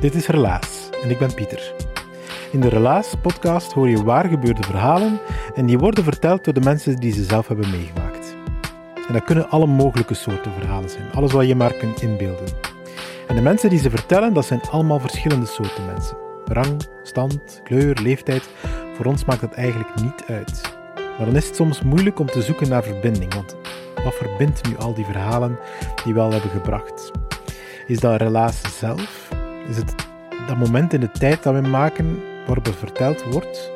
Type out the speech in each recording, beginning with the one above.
Dit is Relaas en ik ben Pieter. In de Relaas-podcast hoor je waar gebeurde verhalen en die worden verteld door de mensen die ze zelf hebben meegemaakt. En dat kunnen alle mogelijke soorten verhalen zijn, alles wat je maar kunt inbeelden. En de mensen die ze vertellen, dat zijn allemaal verschillende soorten mensen. Rang, stand, kleur, leeftijd, voor ons maakt dat eigenlijk niet uit. Maar dan is het soms moeilijk om te zoeken naar verbinding, want wat verbindt nu al die verhalen die we al hebben gebracht? Is dat relaas zelf? Is het dat moment in de tijd dat we maken waarop het verteld wordt?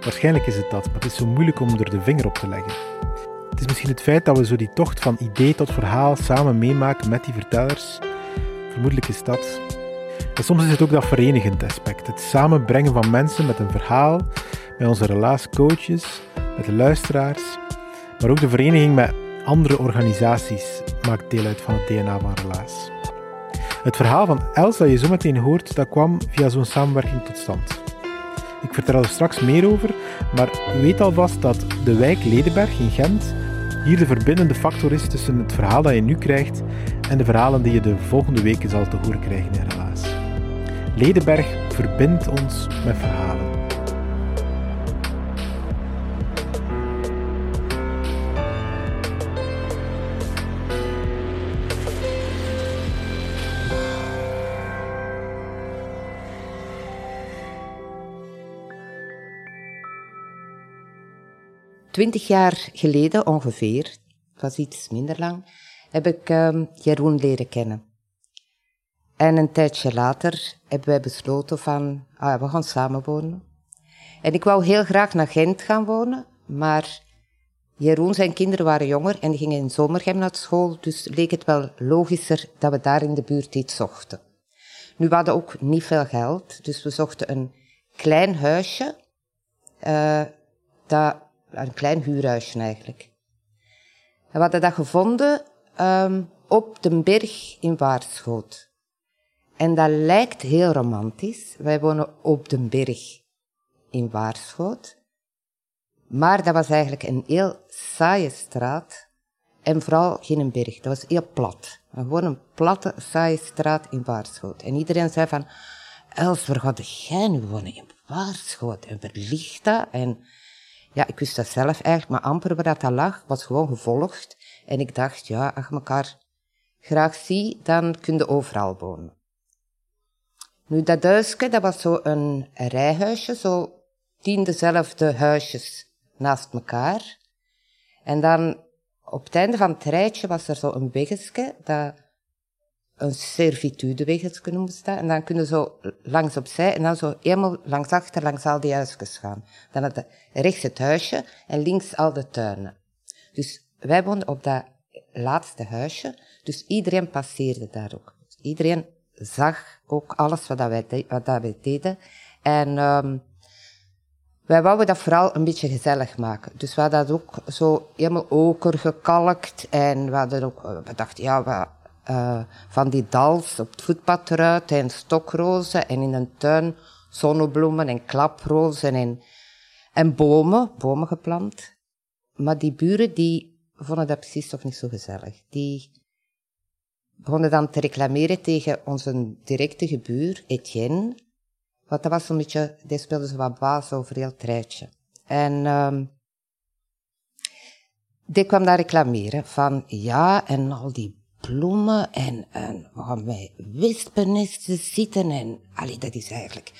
Waarschijnlijk is het dat, maar het is zo moeilijk om er de vinger op te leggen. Het is misschien het feit dat we zo die tocht van idee tot verhaal samen meemaken met die vertellers. Vermoedelijk is dat. En soms is het ook dat verenigend aspect. Het samenbrengen van mensen met een verhaal, met onze relaascoaches, met de luisteraars, maar ook de vereniging met andere organisaties maakt deel uit van het DNA van Relaas. Het verhaal van Els dat je zo meteen hoort, dat kwam via zo'n samenwerking tot stand. Ik vertel er straks meer over, maar weet alvast dat de wijk Ledenberg in Gent hier de verbindende factor is tussen het verhaal dat je nu krijgt en de verhalen die je de volgende weken zal te horen krijgen in. Ledenberg verbindt ons met verhalen. Twintig jaar geleden ongeveer, het was iets minder lang, heb ik um, Jeroen leren kennen. En een tijdje later hebben wij besloten van, ah, we gaan samen wonen. En ik wou heel graag naar Gent gaan wonen, maar Jeroen zijn kinderen waren jonger en gingen in zomergem naar school, dus leek het wel logischer dat we daar in de buurt iets zochten. Nu we hadden ook niet veel geld, dus we zochten een klein huisje, uh, dat een klein huurhuisje eigenlijk. we hadden dat gevonden um, op de berg in Waarschoot. En dat lijkt heel romantisch. Wij wonen op de berg in Waarschoot. Maar dat was eigenlijk een heel saaie straat. En vooral geen berg. Dat was heel plat. Gewoon een platte, saaie straat in Waarschoot. En iedereen zei van, Els, waar gaat jij nu wonen? In Waarschoot. En verlicht dat? En ja, ik wist dat zelf eigenlijk, maar amper waar dat lag, was gewoon gevolgd. En ik dacht, ja, als je elkaar graag ziet, dan kun je overal wonen. Nu, dat huisje, dat was zo een rijhuisje, zo tien dezelfde huisjes naast elkaar. En dan, op het einde van het rijtje, was er zo een dat een servitudewegetje noemen ze dat. En dan kunnen zo langs opzij en dan zo helemaal langs achter, langs al die huisjes gaan. Dan had rechts het huisje en links al de tuinen. Dus wij woonden op dat laatste huisje, dus iedereen passeerde daar ook. Dus iedereen zag ook alles wat, dat wij, wat wij deden. En um, wij wouden dat vooral een beetje gezellig maken. Dus we hadden dat ook zo helemaal oker gekalkt. En we hadden ook, we dachten, ja, we, uh, van die dals op het voetpad eruit en stokrozen en in een tuin zonnebloemen en klaprozen en, en bomen, bomen geplant. Maar die buren die vonden dat precies toch niet zo gezellig. Die begonnen dan te reclameren tegen onze directe gebuur, Etienne. Want dat was zo'n beetje, die speelde zo wat baas over heel het. En um, die kwam daar reclameren van, ja, en al die bloemen en, en we gaan bij wespennisten zitten en, allee, dat is eigenlijk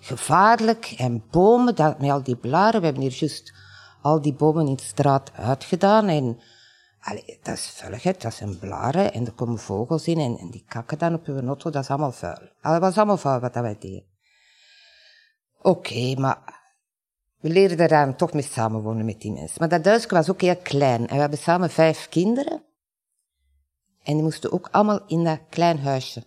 gevaarlijk. En bomen, dat, met al die blaren, we hebben hier juist al die bomen in de straat uitgedaan. En allee, dat is vuiligheid, dat zijn blaren. En er komen vogels in en, en die kakken dan op uw auto. Dat is allemaal vuil. Dat was allemaal vuil wat dat wij deden. Oké, maar we leerden daar toch mee samenwonen met die mensen. Maar dat huisje was ook heel klein. En we hebben samen vijf kinderen. En die moesten ook allemaal in dat klein huisje.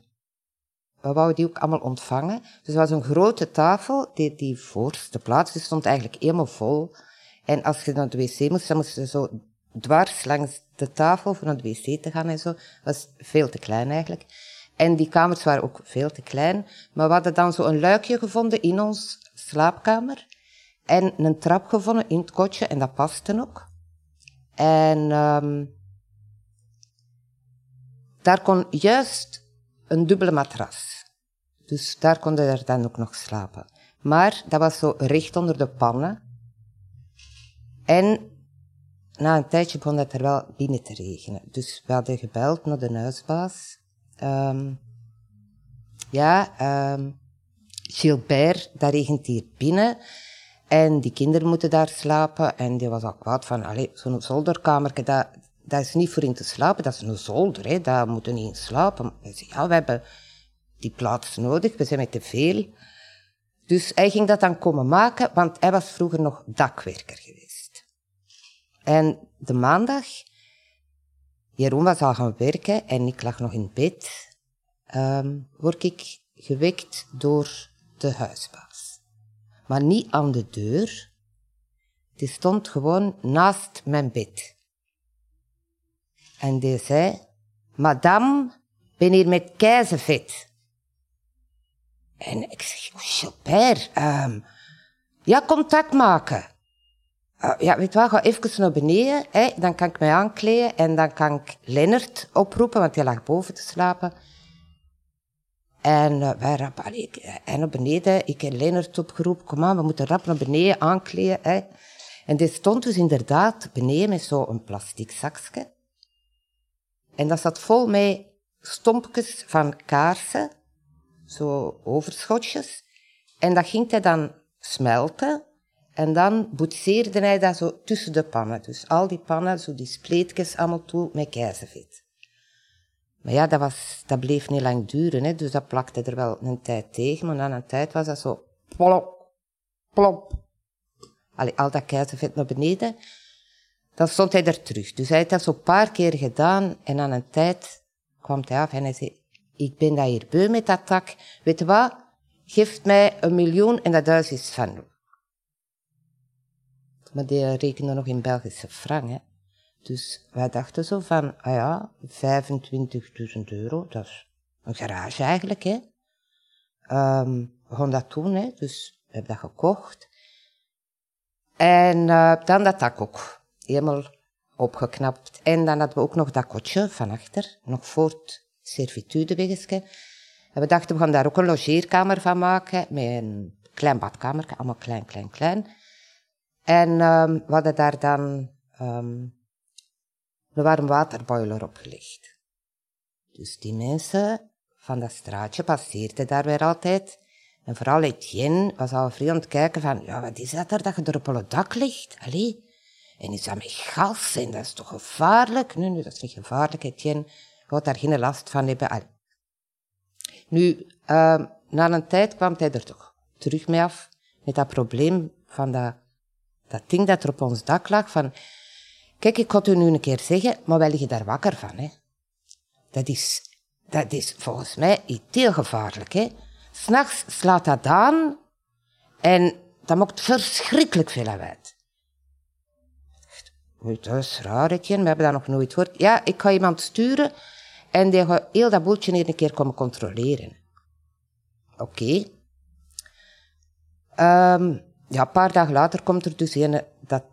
We wouden die ook allemaal ontvangen. Dus was een grote tafel, die, die voorste plaats, die stond eigenlijk helemaal vol. En als je naar de wc moest, dan moest je zo dwars langs de tafel voor naar de wc te gaan en zo. Dat was veel te klein eigenlijk. En die kamers waren ook veel te klein. Maar we hadden dan zo een luikje gevonden in ons slaapkamer. En een trap gevonden in het kotje en dat paste ook. En um, daar kon juist een dubbele matras. Dus daar konden er dan ook nog slapen. Maar dat was zo recht onder de pannen. En na een tijdje begon het er wel binnen te regenen. Dus we hadden gebeld naar de huisbaas. Um, ja, um, Gilbert, dat regent hier binnen. En die kinderen moeten daar slapen. En die was al kwaad van, zo'n zolderkamer, dat, dat is niet voor in te slapen. Dat is een zolder, hè. daar moeten niet in slapen. Hij zei, ja, we hebben die plaats nodig, we zijn met te veel. Dus hij ging dat dan komen maken, want hij was vroeger nog dakwerker geweest. En de maandag, Jeroen was al gaan werken en ik lag nog in bed, um, word ik gewekt door de huisbaas. Maar niet aan de deur. Die stond gewoon naast mijn bed. En die zei, madame, ben hier met keizevet. En ik zeg, oh, Gilbert, um, ja, contact maken. Uh, ja, weet je wat, ga even naar beneden, hè, dan kan ik mij aankleden en dan kan ik Lennart oproepen, want hij lag boven te slapen. En uh, wij rap, allee, en naar beneden, ik heb Lennart opgeroepen, kom aan, we moeten rap naar beneden aankleden. Hè. En die stond dus inderdaad beneden met zo'n plastic zakje. En dat zat vol met stompjes van kaarsen, zo overschotjes. En dat ging hij dan smelten. En dan boetseerde hij dat zo tussen de pannen. Dus al die pannen, zo die spleetjes allemaal toe met keizervet. Maar ja, dat, was, dat bleef niet lang duren, hè, dus dat plakte er wel een tijd tegen. Maar na een tijd was dat zo plop, plop. Allee, al dat keizervet naar beneden. Dan stond hij er terug. Dus hij had dat zo een paar keer gedaan en na een tijd kwam hij af en hij zei, ik ben daar hier beu met dat tak. Weet je wat? Geef mij een miljoen en dat huis is van. Maar die rekende nog in Belgische frank. Dus wij dachten zo van, ah ja, 25.000 euro, dat is een garage eigenlijk, hè. Um, we gaan dat doen, hè. Dus we hebben dat gekocht. En uh, dan dat dak ook helemaal opgeknapt. En dan hadden we ook nog dat kotje van achter, nog voor het we dachten, we gaan daar ook een logeerkamer van maken, met een klein badkamer, allemaal klein, klein, klein. En um, we hadden daar dan um, een warmwaterboiler opgelegd. Dus die mensen van dat straatje passeerden daar weer altijd. En vooral Etienne was al vrij aan het kijken van, ja, wat is dat er dat je er op het dak ligt? Allee, en is dat met gas en dat is toch gevaarlijk? Nee, nee, dat is niet gevaarlijk, Etienne. Je gaat daar geen last van hebben. Nu, uh, na een tijd kwam hij er toch terug mee af met dat probleem van dat, dat ding dat er op ons dak lag. Van, kijk, ik het u nu een keer zeggen, maar wij liggen daar wakker van. Hè. Dat, is, dat is volgens mij iets heel gevaarlijk. Hè. S'nachts slaat dat aan en dat maakt verschrikkelijk veel uit. Dat is raar, Etienne. We hebben dat nog nooit gehoord. Ja, ik ga iemand sturen en die gaat heel dat boeltje een keer komen controleren. Oké. Um, ja, een paar dagen later komt er dus een dat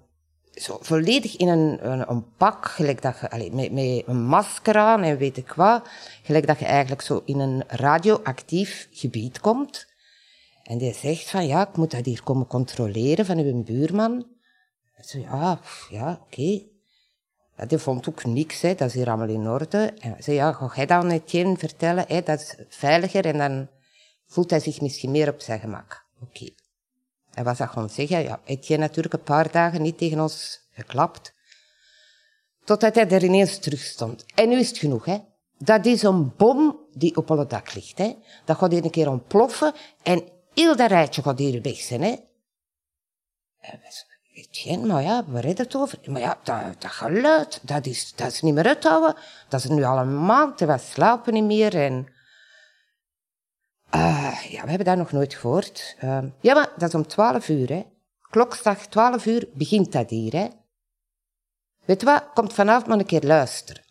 zo volledig in een, een, een pak, gelijk dat je, allez, met, met een masker aan en weet ik wat, gelijk dat je eigenlijk zo in een radioactief gebied komt. En die zegt van, ja, ik moet dat hier komen controleren van uw buurman. Zei, ja, ja, oké. Okay. Ja, die vond ook niks, hè. dat is hier allemaal in orde. En zei, ja, ga jij dan Etienne vertellen, hè? dat is veiliger en dan voelt hij zich misschien meer op zijn gemak. Oké. Hij was dat gewoon zeggen. Ja, je natuurlijk een paar dagen niet tegen ons geklapt. Totdat hij er ineens terug stond. En nu is het genoeg, hè. Dat is een bom die op alle dak ligt, hè. Dat gaat een keer ontploffen en heel dat rijtje gaat hier weg zijn, hè. En zeggen, Maar ja, waar is het over? Maar ja, dat, dat geluid, dat is, dat is niet meer uithouden. Dat is nu al een maand, we slapen niet meer en... Ah, ja, we hebben dat nog nooit gehoord. Ehm, ja, maar dat is om twaalf uur, hè. Klokslag twaalf uur begint dat hier, hè. Weet je wat, komt vanavond maar een keer luisteren.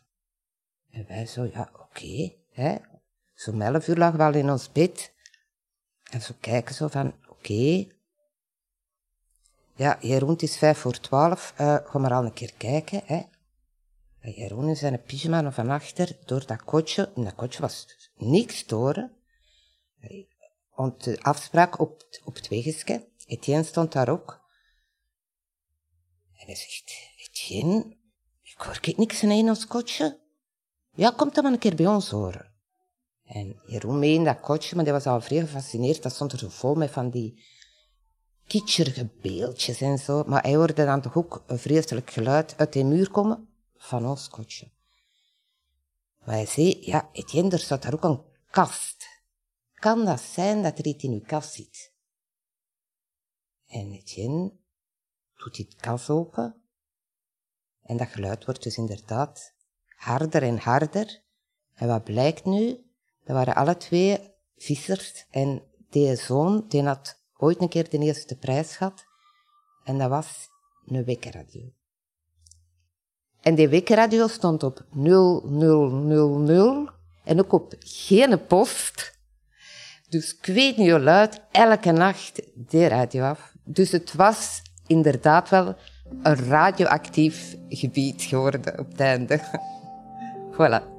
En wij zo, ja, oké, hè. Zo'n elf uur lagen we al in ons bed. En zo kijken zo van, oké. Ja, Jeroen, het is vijf voor twaalf. eh ga maar al een keer kijken, hè. En Jeroen in zijn pyjama nog van achter, door dat kotje. In dat kotje was niks storen. Want de afspraak op, op het wegesche. Etienne stond daar ook. En hij zegt, Etienne, ik hoor ik niks in ons kotje. Ja, kom dan maar een keer bij ons horen. En Jeroen mee in dat kotje, maar die was al vrij gefascineerd. Dat stond er zo vol met van die kitscherige beeldjes en zo. Maar hij hoorde dan toch ook een vreselijk geluid uit de muur komen van ons kotje. Maar hij zei, ja, Etienne, er staat daar ook een kast. Kan dat zijn dat er iets in uw kast zit? En Etienne doet die kast open. En dat geluid wordt dus inderdaad harder en harder. En wat blijkt nu? Dat waren alle twee vissers. En die zoon, die had ooit een keer de eerste prijs gehad. En dat was een wekkerradio. En die wekkerradio stond op 0000 en ook op geen post. Dus ik weet niet hoe luid, elke nacht die radio af. Dus het was inderdaad wel een radioactief gebied geworden op het einde. Voilà.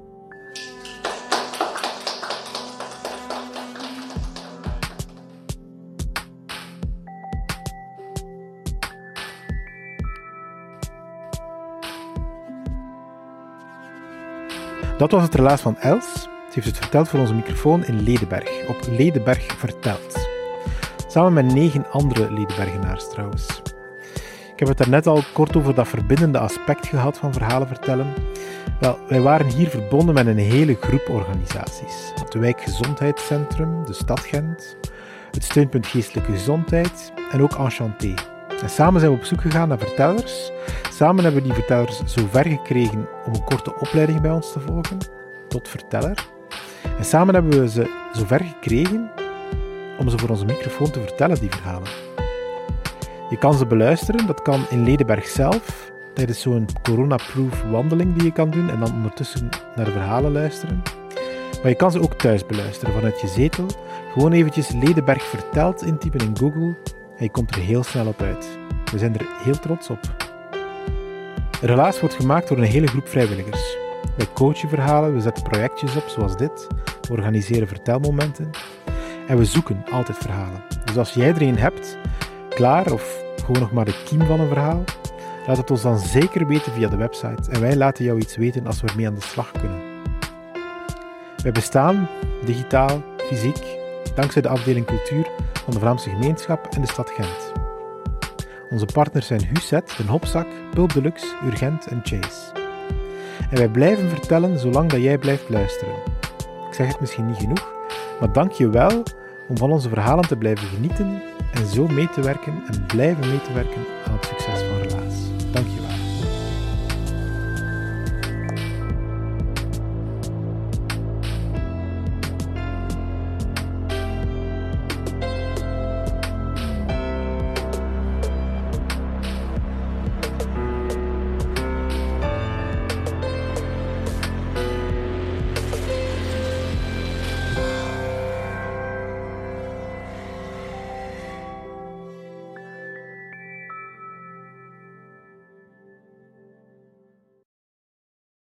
Dat was het relaas van Els. Ze heeft het verteld voor onze microfoon in Ledenberg, op Ledenberg Verteld. Samen met negen andere Ledenbergenaars trouwens. Ik heb het daarnet al kort over dat verbindende aspect gehad van verhalen vertellen. Wel, wij waren hier verbonden met een hele groep organisaties. Het Wijkgezondheidscentrum, de Stad Gent, het Steunpunt Geestelijke Gezondheid en ook Enchanté. En samen zijn we op zoek gegaan naar vertellers. Samen hebben we die vertellers zo ver gekregen om een korte opleiding bij ons te volgen, tot verteller. En samen hebben we ze zo ver gekregen om ze voor onze microfoon te vertellen, die verhalen. Je kan ze beluisteren, dat kan in Ledenberg zelf, tijdens zo'n corona-proof wandeling die je kan doen en dan ondertussen naar de verhalen luisteren. Maar je kan ze ook thuis beluisteren vanuit je zetel. Gewoon eventjes Ledenberg verteld intypen in Google je komt er heel snel op uit. We zijn er heel trots op. Relaas wordt gemaakt door een hele groep vrijwilligers. Wij coachen verhalen, we zetten projectjes op zoals dit, we organiseren vertelmomenten en we zoeken altijd verhalen. Dus als jij er een hebt, klaar of gewoon nog maar de kiem van een verhaal, laat het ons dan zeker weten via de website en wij laten jou iets weten als we ermee aan de slag kunnen. Wij bestaan, digitaal, fysiek, dankzij de afdeling cultuur van de Vlaamse gemeenschap en de stad Gent. Onze partners zijn Huset, Den Hopzak, Pulp Deluxe, Urgent en Chase. En wij blijven vertellen zolang dat jij blijft luisteren. Ik zeg het misschien niet genoeg, maar dank je wel om van onze verhalen te blijven genieten en zo mee te werken en blijven mee te werken